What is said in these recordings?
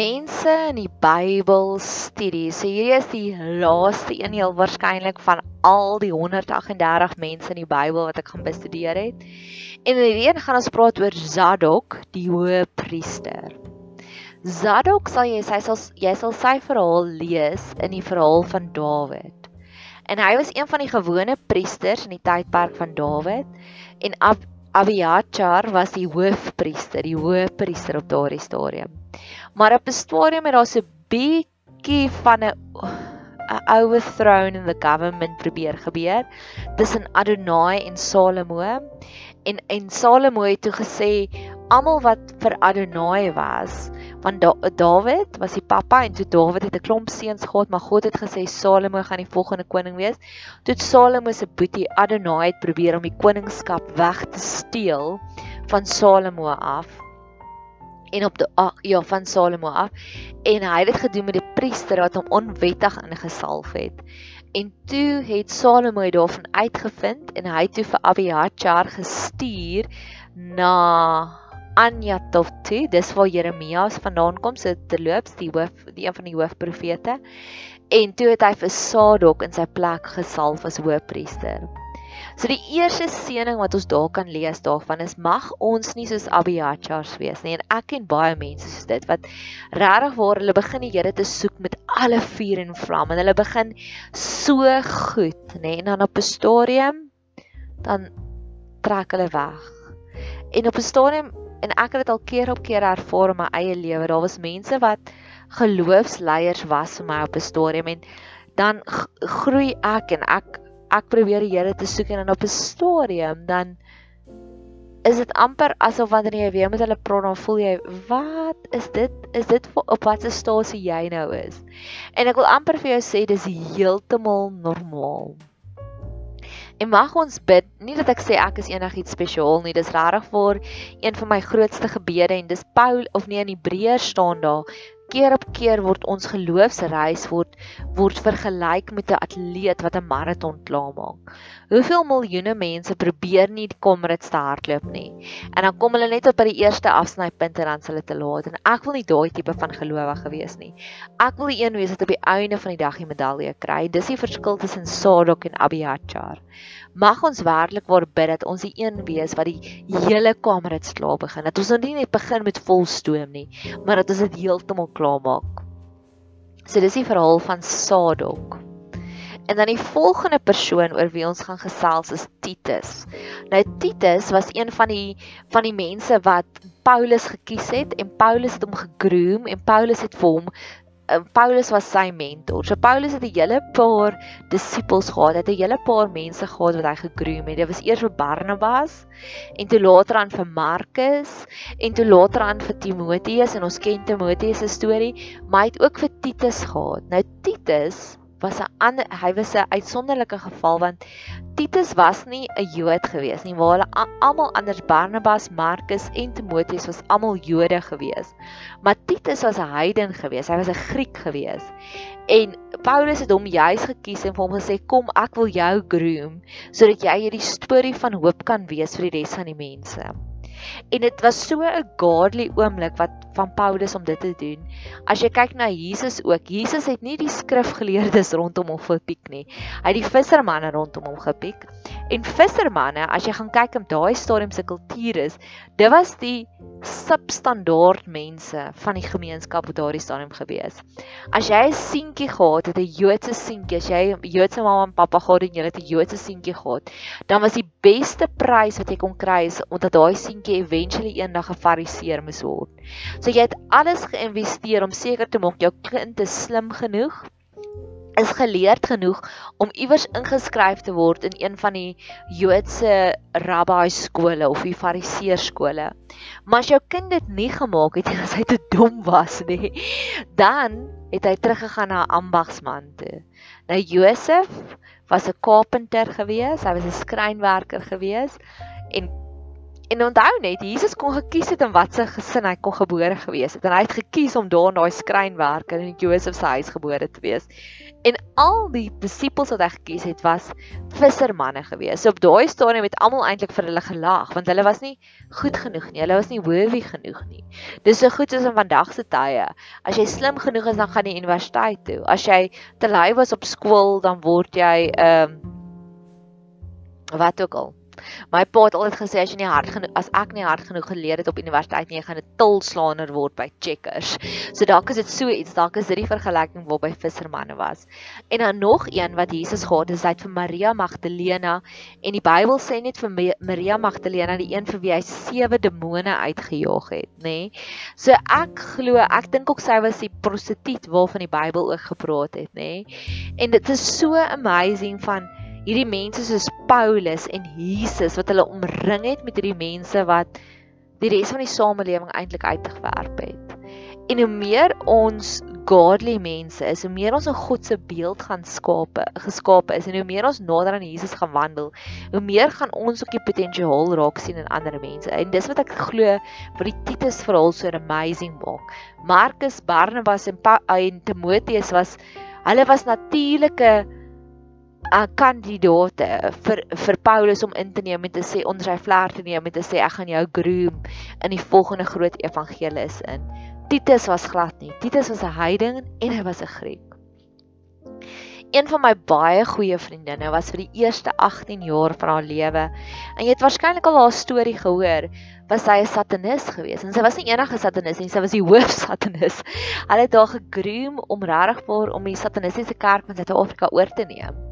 mense in die Bybel studie. So hierdie is die laaste een heel waarskynlik van al die 138 mense in die Bybel wat ek gaan bestudeer het. En in hierdie een gaan ons praat oor Zadok, die hoë priester. Zadok sal jy sy sal jy sal sy verhaal lees in die verhaal van Dawid. En hy was een van die gewone priesters in die tydperk van Dawid en Abiathar was die hoofpriester, die hoëpriester op daardie stadium. Maar op 'n stadium het daar so 'n bietjie van 'n 'n overthrown in the government probeer gebeur tussen Adonai en Salomo. En en Salomo het toe gesê almal wat vir Adonai was, want da Dawid was die pappa en toe Dawid het 'n klomp seuns gehad, maar God het gesê Salomo gaan die volgende koning wees. Toe Salomo se boetie Adonai probeer om die koningskap weg te steel van Salomo af en op die ja van Salomo af en hy het dit gedoen met die priester wat hom onwettig ingesalf het. En toe het Salomo daarvan uitgevind en hy het toe vir Abiathar gestuur na Anjatof toe, dis waar Jeremia vandaan kom, so terloops die hoof die een van die hoofprofete. En toe het hy vir Sadok in sy plek gesalf as hoofpriester. So die eerste seëning wat ons daar kan lees daarvan is mag ons nie soos Abiathars wees nie. En ek ken baie mense soos dit wat regtig waar hulle begin die Here te soek met alle vuur en vlam en hulle begin so goed, nê? En dan op 'n stadium dan trek hulle weg. En op 'n stadium en ek het dit al keer op keer ervaar in my eie lewe. Daar was mense wat geloofsleiers was vir my op 'n stadium en dan groei ek en ek ek probeer die Here te soek en op 'n stadium dan is dit amper asof wanneer jy weer met hulle praat dan voel jy wat is dit? Is dit op watter stasie jy nou is? En ek wil amper vir jou sê dis heeltemal normaal En mag ons bid, nie dat ek sê ek is enigiets spesiaal nie, dis regtig vir een van my grootste gebede en dis Paul of nie in Hebreërs staan daar keer op keer word ons geloofsreis word word vergelyk met 'n atleet wat 'n maraton klaarmaak. Hoeveel miljoene mense probeer nie die Comrades te hardloop nie. En dan kom hulle net op by die eerste afsnypunt en dan sal dit te laat en ek wil nie daai tipe van gelowige wees nie. Ek wil die een wees wat op die einde van die dag die medalje kry. Dis die verskil tussen Sadok en Abiathar. Mag ons werklik waar bid dat ons die een wees wat die hele Comrades klaar begin. Dat ons nou nie net begin met vol stoom nie, maar dat ons dit heeltemal klaarmaak. So dis die verhaal van Sadok. En dan die volgende persoon oor wie ons gaan gesels is Titus. Nou Titus was een van die van die mense wat Paulus gekies het en Paulus het hom gegroom en Paulus het vir hom Paulus was sy mentor. So Paulus het 'n hele paar disippels gehad. Hy het 'n hele paar mense gehad wat hy gegroom het. Dit was eers vir Barnabas en toe later aan vir Markus en toe later aan vir Timoteus en ons ken Timoteus se storie, maar hy het ook vir Titus gehad. Nou Titus was 'n ander hy was 'n uitsonderlike geval want Titus was nie 'n Jood gewees nie, maar hulle almal anders Barnabas, Markus en Timoteus was almal Jode gewees. Maar Titus was 'n heiden gewees, hy was 'n Griek gewees. En Paulus het hom juis gekies en vir hom gesê kom ek wil jou groom sodat jy hierdie storie van hoop kan wees vir die res van die mense. En dit was so 'n godly oomblik wat van Paulus om dit te doen. As jy kyk na Jesus ook, Jesus het nie die skrifgeleerdes rondom hom gepiek nie. Hy het die vissermanne rondom hom gepiek. En vissermanne, as jy gaan kyk op daai stadium se kultuur is, dit was die substandaard mense van die gemeenskap op daardie stadium gewees. As jy 'n seentjie gehad het, 'n Joodse seentjie, as jy 'n Joodse mamma en pappa gehad het en jy het 'n Joodse seentjie gehad, dan was die beste prys wat jy kon kry is omdat daai seentjie eventually eendag 'n fariseer moes word. So jy het alles geïnvesteer om seker te maak jou kind is slim genoeg is geleerd genoeg om iewers ingeskryf te word in een van die Joodse rabbi skole of die fariseer skole. Maar as jou kind dit nie gemaak het en as hy te dom was nie, dan het hy teruggegaan na 'n ambagsman toe. Nou Josef was 'n carpenter gewees, hy was 'n skrynwerker gewees en En onthou net, Jesus kon gekies het in watter gesin hy kon gebore gewees het en hy het gekies om daar in daai skrynwerk in Josef se huis gebore te wees. En al die disippels wat hy gekies het was vissermanne gewees. So op daai stadium het almal eintlik vir hulle gelag want hulle was nie goed genoeg nie. Hulle was nie worthy genoeg nie. Dis so goed soos in vandag se tye. As jy slim genoeg is, dan gaan jy universiteit toe. As jy te lui was op skool, dan word jy ehm um, wat ook al My pa het altyd gesê as jy nie hard genoeg as ek nie hard genoeg geleer het op universiteit nie, jy gaan 'n tilslaaner word by checkers. So dalk is dit so iets, dalk is dit die vergelyking waar by vissermanne was. En dan nog een wat Jesus gehad het, hy het vir Maria Magdalena en die Bybel sê net vir Maria Magdalena die een vir wie hy sewe demone uitgejaag het, nê. Nee? So ek glo, ek dink ook sy was die prostituut waarvan die Bybel ook gepraat het, nê. Nee? En dit is so amazing van hierdie mense soos Paulus en Jesus wat hulle omring het met hierdie mense wat die res van die samelewing eintlik uitgewerp het. En hoe meer ons godly mense is, hoe meer ons 'n God se beeld gaan skape, geskape is en hoe meer ons nader aan Jesus gaan wandel, hoe meer gaan ons ook die potensiaal raak sien in ander mense. En dis wat ek glo wat die Titus verhaal so amazing maak. Markus, Barnabas en, en Timoteus was hulle was natuurlike uh, kandidate vir vir Paulus om in te neem en te sê onder sy vlerk te neem en te sê ek gaan jou groom in die volgende groot evangelis in. Titus was glad nie. Titus was 'n heiding en hy was 'n Griek. Een van my baie goeie vriendinne was vir die eerste 18 jaar van haar lewe en jy het waarskynlik al haar storie gehoor was sy 'n satanis geweest en sy was nie enige satanis nie sy was die hoof satanis. Hulle het haar gegroom om regtig vir om die satanistiese kerk van Suid-Afrika oor te neem.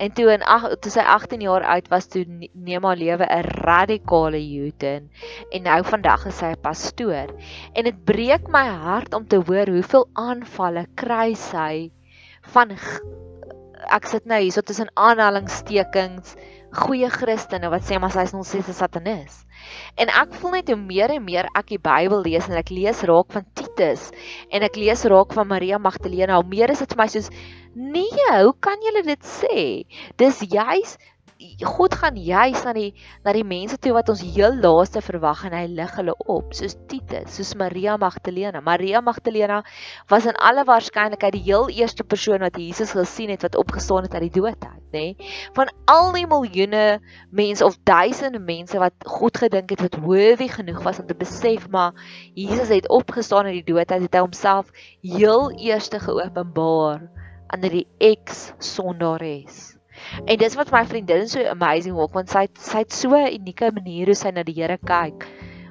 En toe in ag toe sy 18 jaar oud was toe neem haar lewe 'n radikale U-turn en nou vandag is sy 'n pastoor. En dit breek my hart om te hoor hoeveel aanvalle kry sy van ek sit nou hierso tussen aanhalingstekens goeie Christene wat sê maar sy is nog steeds 'n satanis. En ek voel net hoe meer en meer ek die Bybel lees en ek lees raak van Titus en ek lees raak van Maria Magdalena, hoe meer is dit vir my soos Nee, hoe kan julle dit sê? Dis juis God gaan juis na die na die mense toe wat ons heel laaste verwag en hy lig hulle op, soos Titus, soos Maria Magdalena. Maria Magdalena was in alle waarskynlikheid die heel eerste persoon wat Jesus gesien het wat opgestaan het uit die dood uit, nê? Nee? Van al die miljoene mense of duisende mense wat God gedink het wat worthy genoeg was om te besef maar Jesus het opgestaan uit die dood uit, het hy homself heel eerste geopenbaar aan die ex-sondares. En dis wat my vriendin so amazing maak want sy sy het so 'n unieke manier hoe sy na die Here kyk.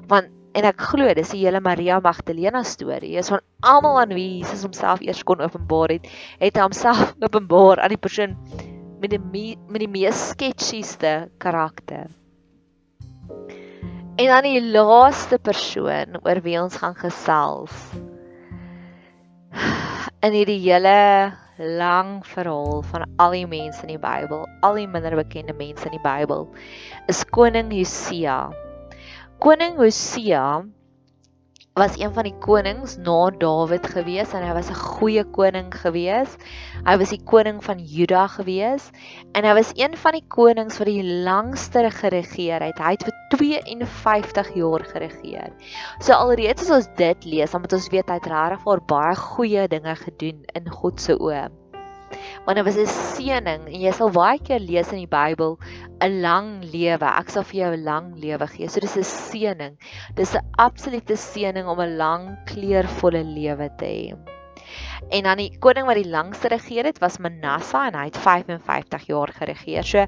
Want en ek glo dis die hele Maria Magdalena storie. Is van almal aan wie Jesus homself eers kon openbaar het, het hy homself openbaar aan die persoon met die met die mees sketchieste karakter. En dan die laaste persoon oor wie ons gaan gesels in hierdie hele lang verhaal van al die mense in die Bybel, al die minder bekende mense in die Bybel, is koning Josia. Koning Josia was een van die konings na Dawid gewees en hy was 'n goeie koning gewees. Hy was die koning van Juda gewees en hy was een van die konings wat die langste geregeer het. Hy het vir 52 jaar geregeer. So alreeds as ons dit lees, dan moet ons weet hy het regtig baie goeie dinge gedoen in God se oë want dit was 'n seëning en jy sal baie keer lees in die Bybel 'n lang lewe. Ek sal vir jou 'n lang lewe gee. So dis 'n seëning. Dis 'n absolute seëning om 'n lang kleurvolle lewe te hê. En dan die koning wat die langste regeer het was Manasseh en hy het 55 jaar geregeer. So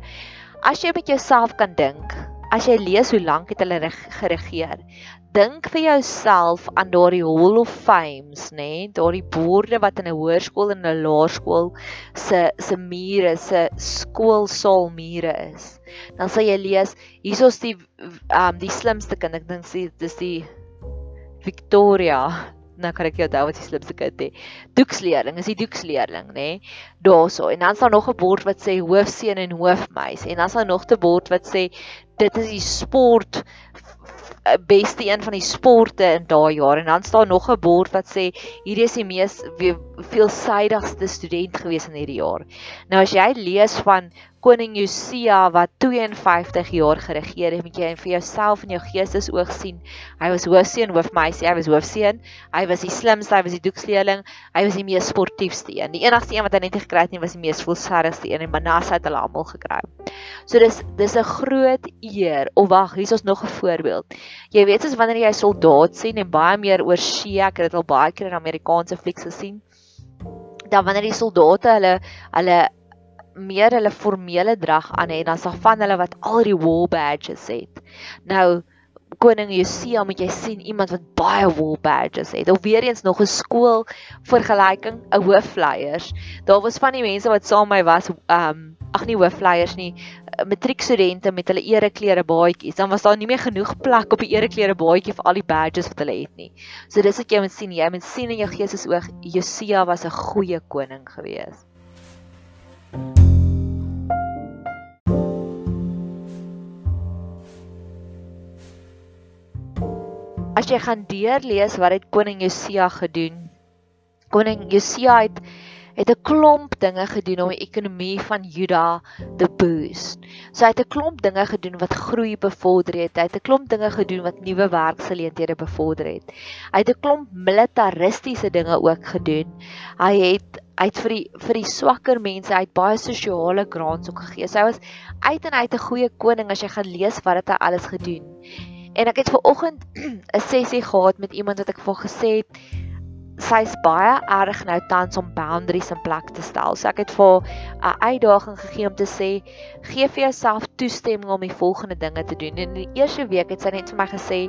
as jy met jouself kan dink, as jy lees hoe lank het hulle geregeer, dink vir jouself aan daardie Hall of Fames, nê, nee? daardie borde wat in 'n hoërskool en 'n laerskool se se mure, se skoolsaal mure is. Dan sal jy lees, hierso's die um die slimste kind, ek dink dis die Victoria nou kan ek jou onthou wat die slimste kind het. Doeksleerling, is die doeksleerling, nê? Nee? Daarso. En dan staan nog 'n bord wat sê hoofseun en hoofmeis en dan staan nog 'n bord wat sê dit is die sport Eh, beste een van die sporte in daai jaar en dan staan nog 'n bord wat sê hierdie is die mees veelsidigste student gewees in hierdie jaar. Nou as jy lees van koning Josia wat 52 jaar geregeer het, moet jy vir jouself in jou geestesoog sien. Hy was hoofseun, hoofmeisie, hy was hoofseun. Hy was die slimste, hy was die doeksleerling, hy was die mees sportiefste een. Die enigste een wat hy net gekry het nie was die mees volsarigste een en Manasseh het hulle almal gekry. So dis dis 'n groot eer. Of wag, hier is ons nog 'n voorbeeld. Jy weet as wanneer jy 'n soldaat sien en baie meer oor see, ek het dit al baie keer in Amerikaanse flieks gesien. Dan wanneer die soldate hulle hulle meer hulle formele drag aan het, dan sal van hulle wat al die war badges het. Nou koning Josia moet jy sien iemand wat baie war badges het. Of weer eens nog 'n skool vergelyking, 'n hoofleiers. Daar was van die mense wat saam met my was, ehm um, ag nie hoofleiers nie, matriekstudente met hulle ereklere baadjies. Dan was daar nie meer genoeg plek op die ereklere baadjie vir al die badges wat hulle het nie. So dis wat jy moet sien, jy moet sien in jou geesesoog Josia was 'n goeie koning geweest. As jy gaan deurlees wat het koning Josia gedoen? Koning Josia het het 'n klomp dinge gedoen om die ekonomie van Juda te boost. So hy het 'n klomp dinge gedoen wat groei bevorder het. Hy het 'n klomp dinge gedoen wat nuwe werksgeleenthede bevorder het. Hy het 'n klomp militaristiese dinge ook gedoen. Hy het het vir die vir die swakker mense uit baie sosiale grants ook gegee. So hy was uit en uit 'n goeie koning as jy gaan lees wat het hy alles gedoen. En ek het ver oggend 'n sessie gehad met iemand wat ek vir gesê het sy's baie erg nou tans om boundaries in plek te stel. So ek het vir 'n uitdaging gegee om te sê gee vir jouself toestemming om die volgende dinge te doen. En in die eerste week het sy net vir my gesê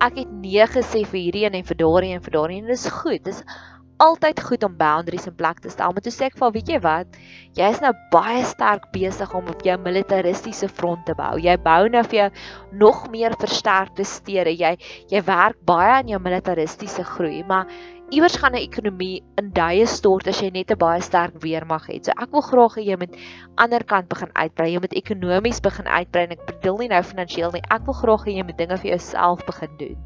ek het nee gesê vir hierdie en vir daardie en vir daardie en dit is goed. Dis altyd goed om boundaries in plek te stel. Maar toe sê ek vir weet jy wat? Jy is nou baie sterk besig om op jou militaristiese front te bou. Jy bou nou vir jou nog meer versterkte stede. Jy jy werk baie aan jou militaristiese groei, maar iewers gaan 'n ekonomie in duie stort as jy net 'n baie sterk weermag het. So ek wil graag hê jy moet ander kant begin uitbrei. Jy moet ekonomies begin uitbrei en ek bedoel nie nou finansiëel nie. Ek wil graag hê jy moet dinge vir jouself begin doen.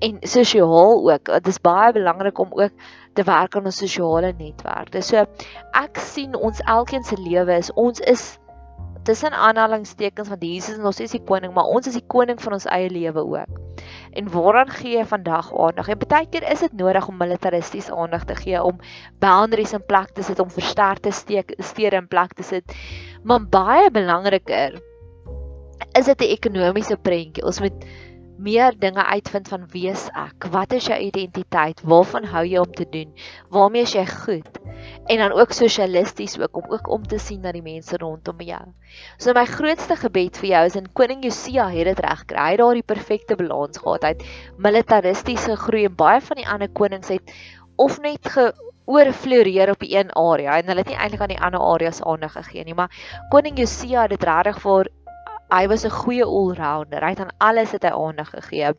En sosiaal ook. Dit is baie belangrik om ook te werk aan 'n sosiale netwerk. Dis so ek sien ons elkeen se lewe is ons is tussen aanhalingstekens want Jesus is nog steeds die koning, maar ons is die koning van ons eie lewe ook. En waaraan gee jy vandag aandag? En baie keer is dit nodig om militaristies aandag te gee om boundaries in plek te sit om versterkte stede in plek te sit. Maar baie belangriker is dit 'n ekonomiese prentjie. Ons moet meer dinge uitvind van wie ek? Wat is jou identiteit? Waarvan hou jy om te doen? Waarmee is jy goed? En dan ook sosialisties ook om ook om te sien na die mense rondom jou. So my grootste gebed vir jou is in koning Josia het dit reg kry. Hy het daar die perfekte balans gehad. Hy het militaristiese groei en baie van die ander konings het of net ge oorfloreer op die een area en hulle het nie eintlik aan die ander areas aandag gegee nie maar koning Josia het dit regtig vir hy was 'n goeie allrounder. Hy het aan alles het hy aandag gegee.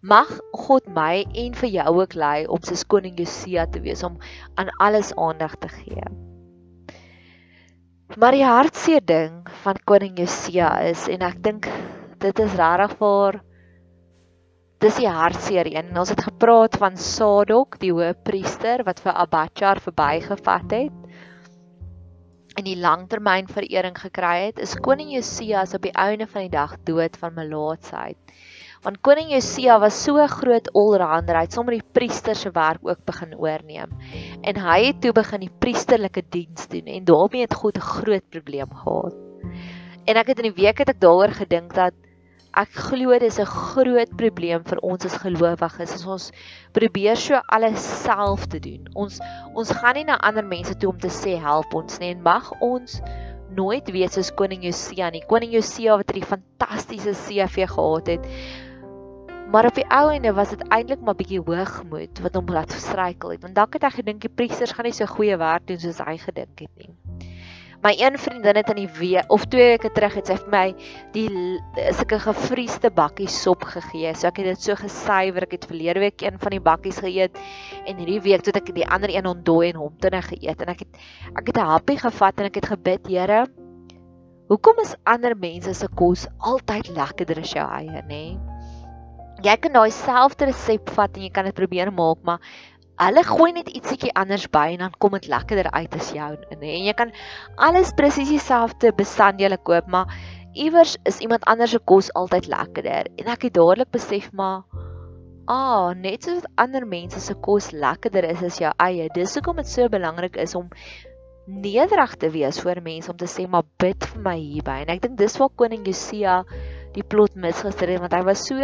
Mag God my en vir jou ook lei om soos koning Josia te wees om aan alles aandag te gee. Maar die hartseer ding van koning Josia is en ek dink dit is regtig vir dis die hartseer een. Ons het gepraat van Sadok, die hoëpriester wat vir Abachar verbygevat het in die langtermyn verering gekry het, is koning Josias op die einde van die dag dood van melaatsheid. Want koning Josia was so groot allrounder, hy het sommer die priester se werk ook begin oorneem. En hy het toe begin die priesterlike diens doen en daarmee het God 'n groot probleem gehad. En ek het in die week het ek daaroor gedink dat ek glo dis 'n groot probleem vir ons as gelowiges as ons probeer so alles self te doen. Ons ons gaan nie na ander mense toe om te sê help ons nie en mag ons nooit wees soos koning Josia nie. Koning Josia wat 'n fantastiese CV gehad het. Maar op die ou ende was dit eintlik maar bietjie hoogmoed wat hom laat struikel het. Want dalk het hy gedink die priesters gaan nie so goeie werk doen soos hy gedink het nie. My een vriendin het in die week of twee weke terug het sy vir my die sulke gefriesde bakkie sop gegee. So ek het dit so gesuiwer. Ek het verlede week een van die bakkies geëet en hierdie week het ek die ander een ontdooi en hom toe geëet en ek het ek het 'n happie gevat en ek het gebid, Here, hoekom is ander mense se kos altyd lekkerder as jou eie, nê? Jy kan daai selfde resep vat en jy kan dit probeer maak, maar Hulle gooi net ietsiekie anders by en dan kom dit lekkerder uit as jou in. En jy kan alles presies dieselfde bestanddele koop, maar iewers is iemand anders se kos altyd lekkerder. En ek het dadelik besef maar ah, net soos ander mense se kos lekkerder is as jou eie. Dis hoekom dit so belangrik is om nederig te wees voor mense om te sê maar bid vir my hierby. En ek dink dis waar koning Josia die plot misgister het want hy was so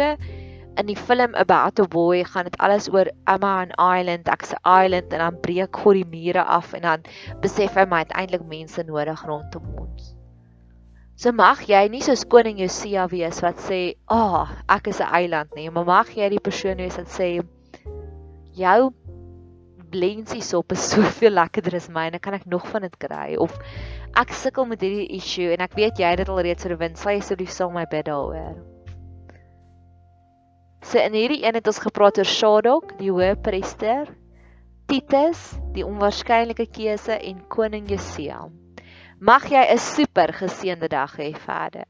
in die film About a Boy gaan dit alles oor Emma and Island, ek's 'n island en dan breek God die mure af en dan besef hy maar uiteindelik mense nodig rondom ons. So mag jy nie soos koning Josia wees wat sê, "Ag, oh, ek is 'n eiland nie," maar mag jy die persoon wees wat sê, "Jou blensie sop is soveel lekkerder as myne, kan ek nog van dit kry?" Of ek sukkel met hierdie issue en ek weet jy het dit al reeds oorwin, sal jy asseblief saam my bid daaroor? So in hierdie een het ons gepraat oor Shadok, die hoëpriester, Titus, die onwaarskynlike keuse en koning Josia. Mag jy 'n super geseënde dag hê verder.